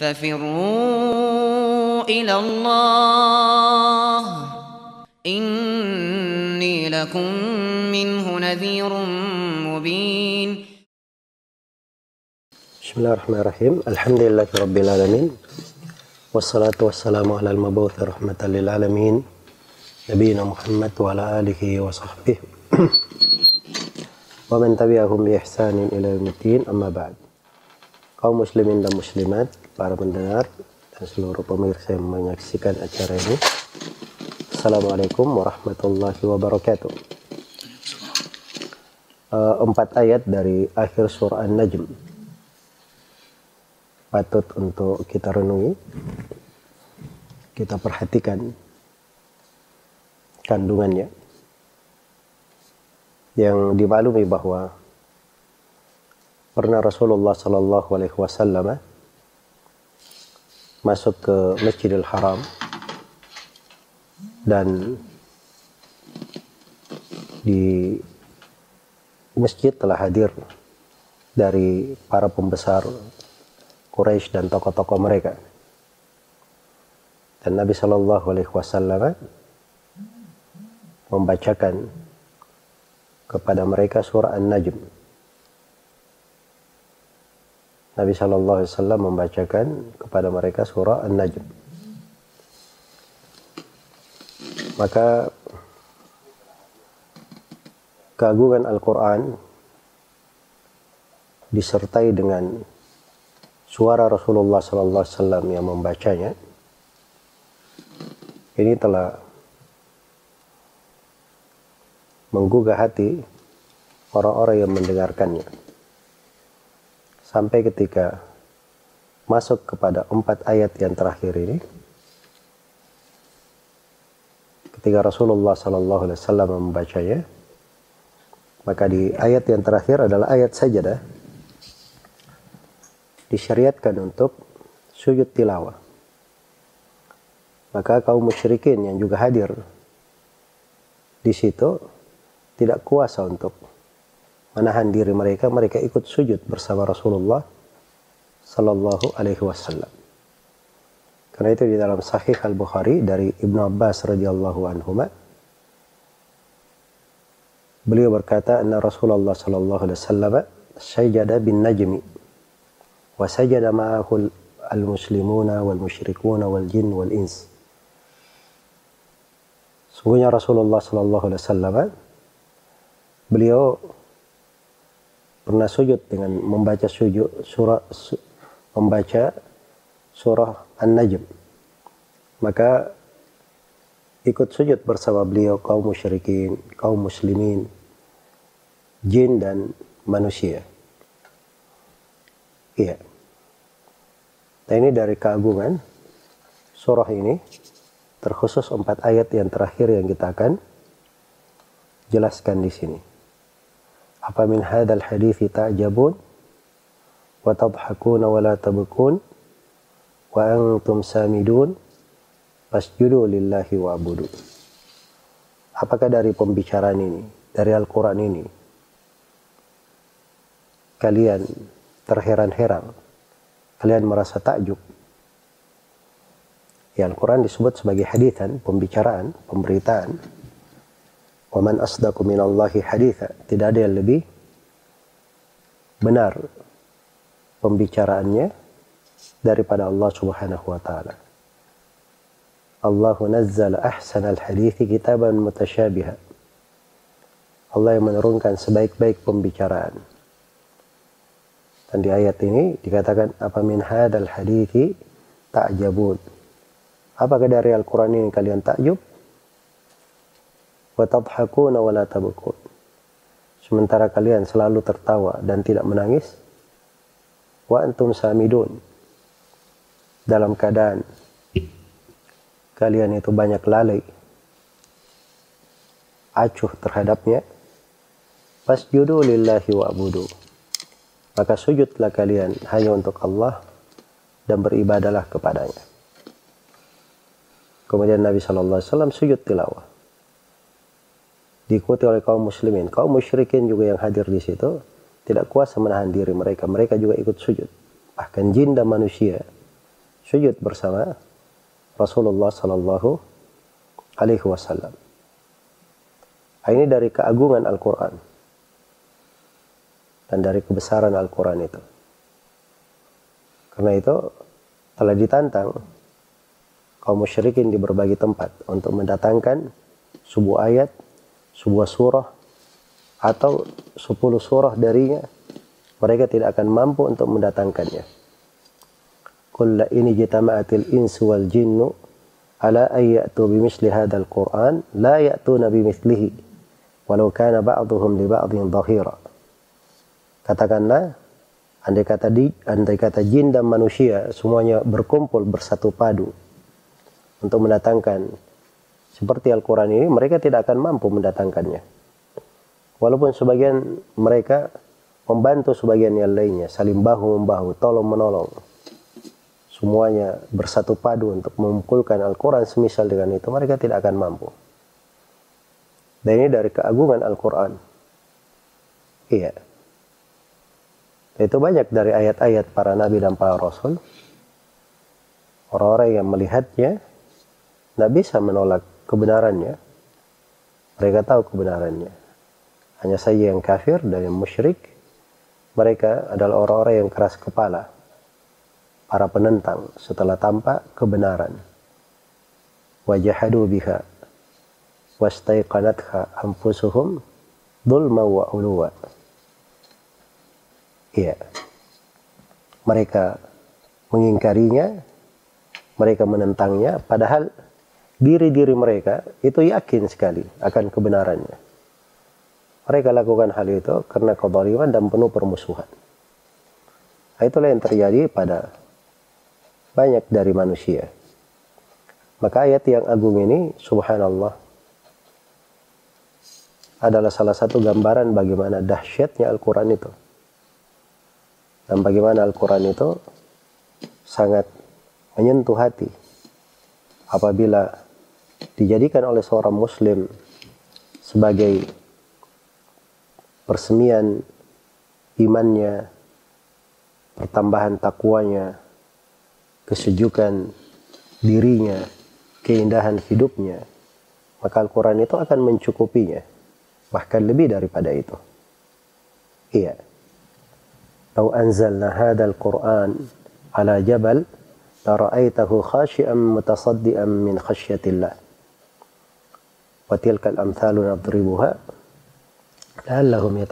ففروا إلى الله. إني لكم منه نذير مبين. بسم الله الرحمن الرحيم. الحمد لله رب العالمين. والصلاة والسلام على المبعوث رحمة للعالمين. نبينا محمد وعلى آله وصحبه. ومن تبعهم بإحسان إلى يوم الدين. أما بعد. kaum muslimin dan muslimat, para pendengar dan seluruh pemirsa yang menyaksikan acara ini. Assalamualaikum warahmatullahi wabarakatuh. Uh, empat ayat dari akhir surah An-Najm patut untuk kita renungi, kita perhatikan kandungannya yang dimaklumi bahwa pernah Rasulullah Sallallahu Alaihi Wasallam masuk ke Masjidil Haram dan di masjid telah hadir dari para pembesar Quraisy dan tokoh-tokoh mereka. Dan Nabi Shallallahu Alaihi Wasallam membacakan kepada mereka surah An-Najm Nabi Shallallahu Alaihi Wasallam membacakan kepada mereka surah An-Najm. Maka keagungan Al-Quran disertai dengan suara Rasulullah Sallallahu Alaihi Wasallam yang membacanya, ini telah menggugah hati orang-orang yang mendengarkannya sampai ketika masuk kepada empat ayat yang terakhir ini ketika Rasulullah Sallallahu Alaihi Wasallam membacanya maka di ayat yang terakhir adalah ayat sajadah disyariatkan untuk sujud tilawah. Maka kaum musyrikin yang juga hadir di situ tidak kuasa untuk menahan diri mereka, mereka ikut sujud bersama Rasulullah Sallallahu Alaihi Wasallam. Karena itu di dalam Sahih Al Bukhari dari Ibnu Abbas radhiyallahu anhu beliau berkata, "Anna Rasulullah Sallallahu Alaihi Wasallam sajada bin najmi wa sajada ma'ahu al-muslimuna wal musyrikuna wal jin wal ins." Sungguhnya Rasulullah Sallallahu Alaihi Wasallam beliau pernah sujud dengan membaca sujud surah su, membaca surah An-Najm. Maka ikut sujud bersama beliau kaum musyrikin, kaum muslimin, jin dan manusia. Iya. Nah ini dari keagungan surah ini terkhusus empat ayat yang terakhir yang kita akan jelaskan di sini. Apa min hadzal hadithi ta'jabun? Wa tadhakuna wa la tabkun? Wa antum samidun? Fasjudu lillahi wa abudu. Apakah dari pembicaraan ini, dari Al-Quran ini, kalian terheran-heran, kalian merasa takjub. Ya Al-Quran disebut sebagai hadithan, pembicaraan, pemberitaan, Waman asdaqu minallahi haditha. Tidak ada yang lebih benar pembicaraannya daripada Allah Subhanahu wa taala. Allahu nazzala ahsanal hadithi kitaban mutasyabiha. Allah yang menurunkan sebaik-baik pembicaraan. Dan di ayat ini dikatakan apa min hadal hadithi ta'jabun. Apakah dari Al-Quran ini kalian takjub? Wa tadhakuna wa la. Sementara kalian selalu tertawa dan tidak menangis. Wa antum samidun. Dalam keadaan kalian itu banyak lalai. Acuh terhadapnya. Fasjudu lillahi wa abudu. Maka sujudlah kalian hanya untuk Allah dan beribadalah kepadanya. Kemudian Nabi SAW sujud tilawah diikuti oleh kaum muslimin. Kaum musyrikin juga yang hadir di situ tidak kuasa menahan diri mereka. Mereka juga ikut sujud. Bahkan jin dan manusia sujud bersama Rasulullah Sallallahu Alaihi Wasallam. Ini dari keagungan Al-Quran dan dari kebesaran Al-Quran itu. Karena itu telah ditantang kaum musyrikin di berbagai tempat untuk mendatangkan sebuah ayat, sebuah surah, atau sepuluh surah darinya. Mereka tidak akan mampu untuk mendatangkannya. Qul ini jitama'atil insu wal jinnu ala ayyatu bimisli hadzal Qur'an la ya'tuna bimithlihi walau kana ba'dhum li ba'dhin dhahira. Katakanlah andai kata di andai kata jin dan manusia semuanya berkumpul bersatu padu untuk mendatangkan seperti Al-Quran ini, mereka tidak akan mampu mendatangkannya. Walaupun sebagian mereka membantu sebagian yang lainnya, saling bahu-membahu, tolong-menolong. Semuanya bersatu padu untuk mengumpulkan Al-Quran semisal dengan itu, mereka tidak akan mampu. Dan ini dari keagungan Al-Quran. Iya. Itu banyak dari ayat-ayat para nabi dan para rasul. Orang-orang yang melihatnya tidak bisa menolak kebenarannya. Mereka tahu kebenarannya. Hanya saja yang kafir dan yang musyrik, mereka adalah orang-orang yang keras kepala. Para penentang setelah tampak kebenaran. Wajahadu biha wastaiqanatha anfusuhum dhulma wa uluwa. Iya. Mereka mengingkarinya, mereka menentangnya, padahal diri-diri mereka itu yakin sekali akan kebenarannya. Mereka lakukan hal itu karena kezaliman dan penuh permusuhan. Nah, itulah yang terjadi pada banyak dari manusia. Maka ayat yang agung ini, subhanallah, adalah salah satu gambaran bagaimana dahsyatnya Al-Quran itu. Dan bagaimana Al-Quran itu sangat menyentuh hati apabila dijadikan oleh seorang muslim sebagai persemian imannya, pertambahan takwanya, kesejukan dirinya, keindahan hidupnya, maka Al-Quran itu akan mencukupinya, bahkan lebih daripada itu. Iya. Lau anzalna hadal Quran ala jabal, la khashi'an mutasaddian min khasyatillah. Wa tilkal amthalu nadribuha la'allahum.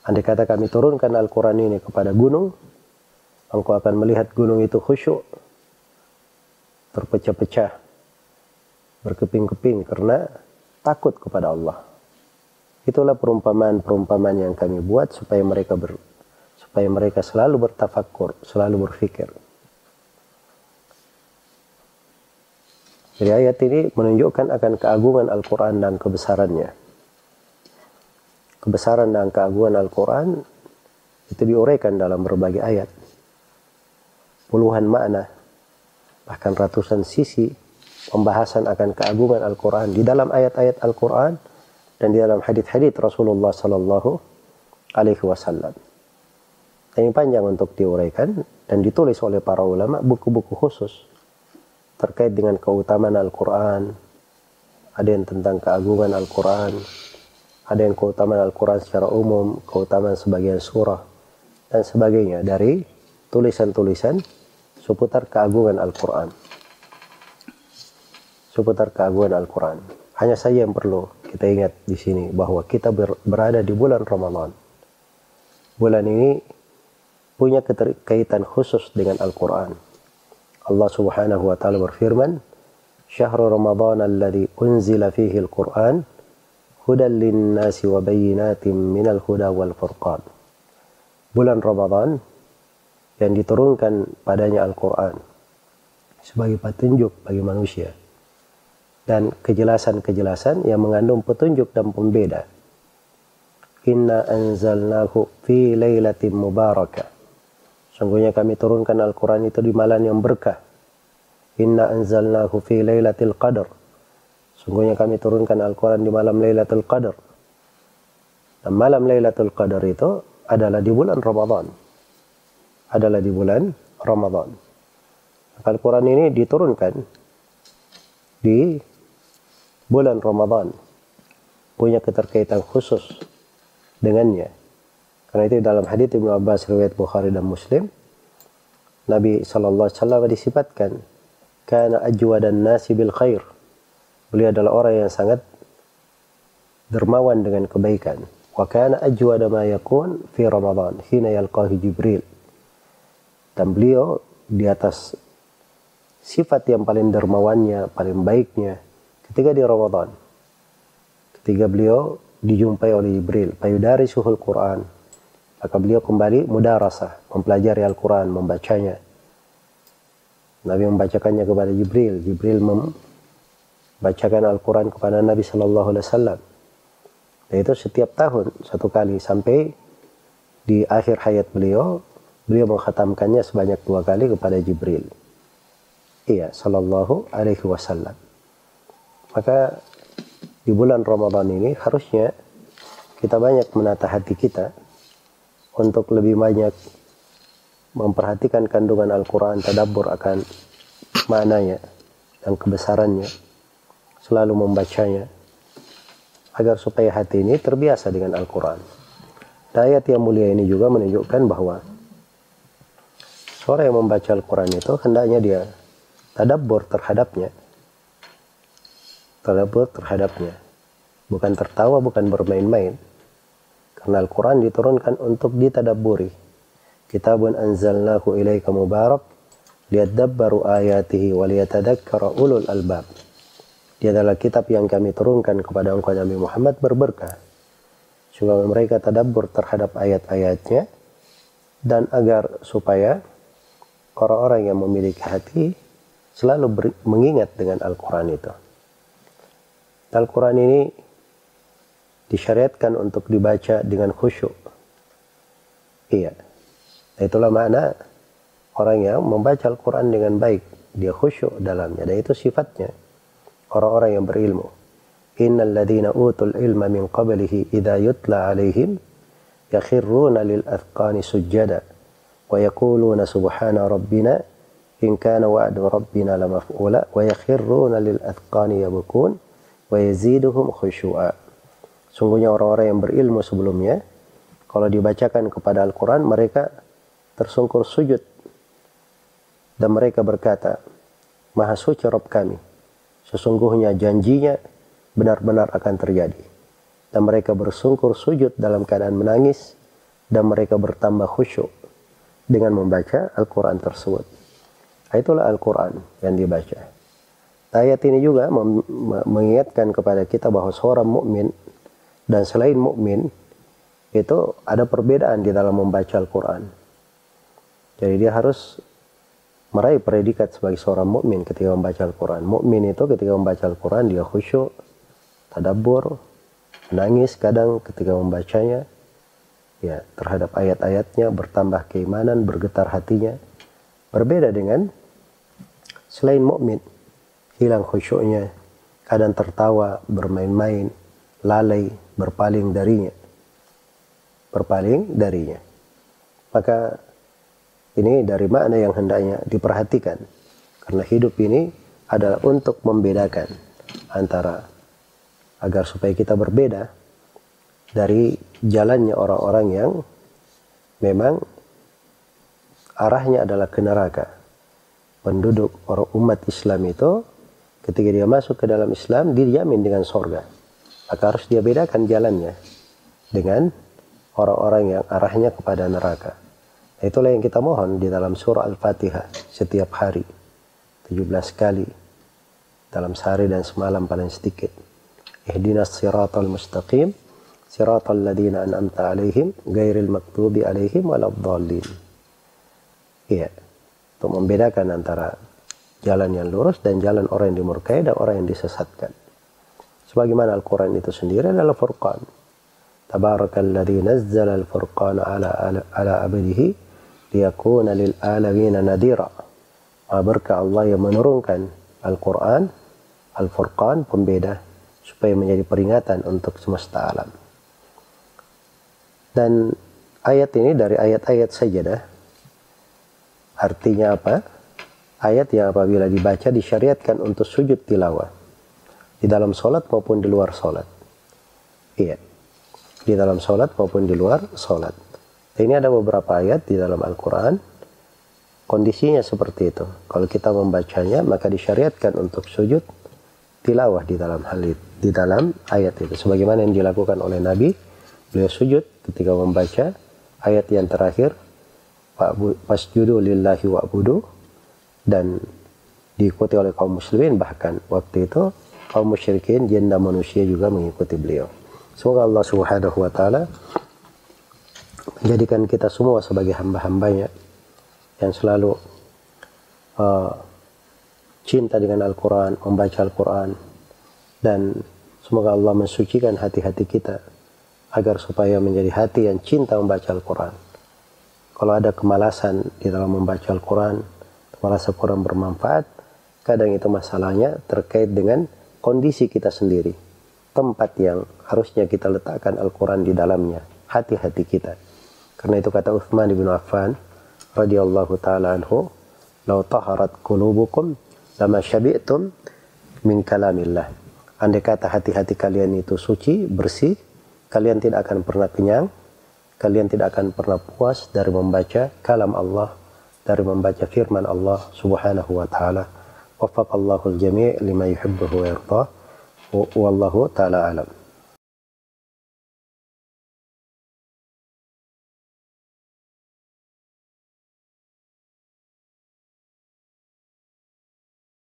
Andai kata kami turunkan Al-Quran ini kepada gunung, engkau akan melihat gunung itu khusyuk, terpecah-pecah, berkeping-keping karena takut kepada Allah. Itulah perumpamaan-perumpamaan yang kami buat supaya mereka ber, supaya mereka selalu bertafakur, selalu berfikir. Jadi ayat ini menunjukkan akan keagungan Al-Quran dan kebesarannya. Kebesaran dan keagungan Al-Quran itu diuraikan dalam berbagai ayat. Puluhan makna, bahkan ratusan sisi pembahasan akan keagungan Al-Quran di dalam ayat-ayat Al-Quran dan di dalam hadith-hadith Rasulullah Sallallahu Alaihi Wasallam. Ini panjang untuk diuraikan dan ditulis oleh para ulama buku-buku khusus terkait dengan keutamaan Al-Quran, ada yang tentang keagungan Al-Quran, ada yang keutamaan Al-Quran secara umum, keutamaan sebagian surah, dan sebagainya dari tulisan-tulisan seputar keagungan Al-Quran. Seputar keagungan Al-Quran. Hanya saja yang perlu kita ingat di sini bahwa kita ber berada di bulan Ramadan. Bulan ini punya keterkaitan khusus dengan Al-Quran Allah Subhanahu wa taala berfirman, "Syahrul Ramadan alladzi unzila fihi al-Qur'an hudan lin-nasi wa bayyinatin minal huda wal furqan." Bulan Ramadan yang diturunkan padanya Al-Qur'an sebagai petunjuk bagi manusia dan kejelasan-kejelasan yang mengandung petunjuk dan pembeda. Inna anzalnahu fi lailatin mubarakah Sungguhnya kami turunkan Al-Quran itu di malam yang berkah. Inna anzalnahu fi. Sungguhnya kami turunkan Al-Quran di malam Laylatul Qadar. Dan malam Laylatul Qadar itu adalah di bulan Ramadan. Adalah di bulan Ramadan. Al-Quran ini diturunkan di bulan Ramadan. Punya keterkaitan khusus dengannya. Karena itu dalam hadits Ibnu Abbas riwayat Bukhari dan Muslim, Nabi sallallahu alaihi wasallam disifatkan kana ajwadan nasi bil khair. Beliau adalah orang yang sangat dermawan dengan kebaikan. Wa kana ajwada ma yakun fi Ramadan hina yalqahi Jibril. Dan beliau di atas sifat yang paling dermawannya, paling baiknya ketika di Ramadan. Ketika beliau dijumpai oleh Jibril, payudari suhul Quran. Maka beliau kembali mudarasah, mempelajari Al-Quran, membacanya. Nabi membacakannya kepada Jibril. Jibril membacakan Al-Quran kepada Nabi Sallallahu Alaihi Wasallam. Dan itu setiap tahun satu kali sampai di akhir hayat beliau, beliau menghatamkannya sebanyak dua kali kepada Jibril. Iya, Sallallahu Alaihi Wasallam. Maka di bulan Ramadan ini harusnya kita banyak menata hati kita untuk lebih banyak memperhatikan kandungan Al-Quran, tadabbur akan maknanya dan kebesarannya, selalu membacanya, agar supaya hati ini terbiasa dengan Al-Quran. ayat yang mulia ini juga menunjukkan bahwa seorang yang membaca Al-Quran itu hendaknya dia tadabbur terhadapnya, tadabbur terhadapnya, bukan tertawa, bukan bermain-main. Karena Al-Quran diturunkan untuk ditadaburi. Kitabun anzalnahu ilaika mubarak liyadabbaru ayatihi wa liyatadakkara ulul albab. Dia adalah kitab yang kami turunkan kepada engkau Nabi Muhammad berberkah. Supaya mereka tadabbur terhadap ayat-ayatnya dan agar supaya orang-orang yang memiliki hati selalu mengingat dengan Al-Quran itu. Al-Quran ini disyariatkan untuk dibaca dengan khusyuk. Iya. Itulah makna orang yang membaca Al-Quran dengan baik. Dia khusyuk dalamnya. Dan itu sifatnya orang-orang yang berilmu. Innal ladhina utul ilma min qablihi idha yutla alaihim yakhirruna lil athqani sujjada wa yakuluna subhana rabbina in kana wa'du rabbina lamaf'ula wa yakhirruna lil athqani yabukun wa yaziduhum Sungguhnya orang-orang yang berilmu sebelumnya, kalau dibacakan kepada Al-Quran, mereka tersungkur sujud. Dan mereka berkata, Maha suci Rob kami. Sesungguhnya janjinya benar-benar akan terjadi. Dan mereka bersungkur sujud dalam keadaan menangis. Dan mereka bertambah khusyuk dengan membaca Al-Quran tersebut. Itulah Al-Quran yang dibaca. Ayat ini juga mengingatkan kepada kita bahwa seorang mukmin dan selain mukmin itu ada perbedaan di dalam membaca Al-Quran. Jadi dia harus meraih predikat sebagai seorang mukmin ketika membaca Al-Quran. Mukmin itu ketika membaca Al-Quran dia khusyuk, tadabbur, menangis kadang ketika membacanya, ya terhadap ayat-ayatnya bertambah keimanan, bergetar hatinya. Berbeda dengan selain mukmin, hilang khusyuknya, kadang tertawa, bermain-main, lalai, berpaling darinya. Berpaling darinya. Maka ini dari makna yang hendaknya diperhatikan. Karena hidup ini adalah untuk membedakan antara agar supaya kita berbeda dari jalannya orang-orang yang memang arahnya adalah ke neraka. Penduduk orang umat Islam itu ketika dia masuk ke dalam Islam dijamin dengan sorga maka harus dia bedakan jalannya dengan orang-orang yang arahnya kepada neraka. Itulah yang kita mohon di dalam surah Al-Fatihah setiap hari. 17 kali dalam sehari dan semalam paling sedikit. Ihdinas siratal mustaqim siratal ladina an'amta alaihim gairil maktubi alaihim waladhdallin. Iya. Untuk membedakan antara jalan yang lurus dan jalan orang yang dimurkai dan orang yang disesatkan. Sebagaimana Al-Quran itu sendiri adalah furqan. Tabarakalladzi nazzala al-furqana ala, ala, ala abdihi liyakuna lil alamin nadira. Berkah Allah yang menurunkan Al-Quran, Al-Furqan, pembeda, supaya menjadi peringatan untuk semesta alam. Dan ayat ini dari ayat-ayat sajadah. Artinya apa? ayat yang apabila dibaca disyariatkan untuk sujud tilawah di dalam sholat maupun di luar sholat. Iya, di dalam sholat maupun di luar sholat. Ini ada beberapa ayat di dalam Al-Quran, kondisinya seperti itu. Kalau kita membacanya, maka disyariatkan untuk sujud tilawah di dalam hal itu, di dalam ayat itu. Sebagaimana yang dilakukan oleh Nabi, beliau sujud ketika membaca ayat yang terakhir, Wasjudu lillahi wa'budu, dan diikuti oleh kaum muslimin bahkan waktu itu kaum musyrikin jin dan manusia juga mengikuti beliau. Semoga Allah Subhanahu wa taala menjadikan kita semua sebagai hamba-hambanya yang selalu uh, cinta dengan Al-Quran, membaca Al-Quran, dan semoga Allah mensucikan hati-hati kita agar supaya menjadi hati yang cinta membaca Al-Quran. Kalau ada kemalasan di dalam membaca Al-Quran, merasa kurang bermanfaat, kadang itu masalahnya terkait dengan kondisi kita sendiri. Tempat yang harusnya kita letakkan Al-Quran di dalamnya, hati-hati kita. Karena itu kata Uthman bin Affan radhiyallahu taala anhu, "Lau taharat qulubukum lama syabi'tum min kalamillah." Andai kata hati-hati kalian itu suci, bersih, kalian tidak akan pernah kenyang, kalian tidak akan pernah puas dari membaca kalam Allah dari membaca firman Allah Subhanahu wa taala. وفق الله الجميع لما يحبه ويرضاه والله تعالى أعلم.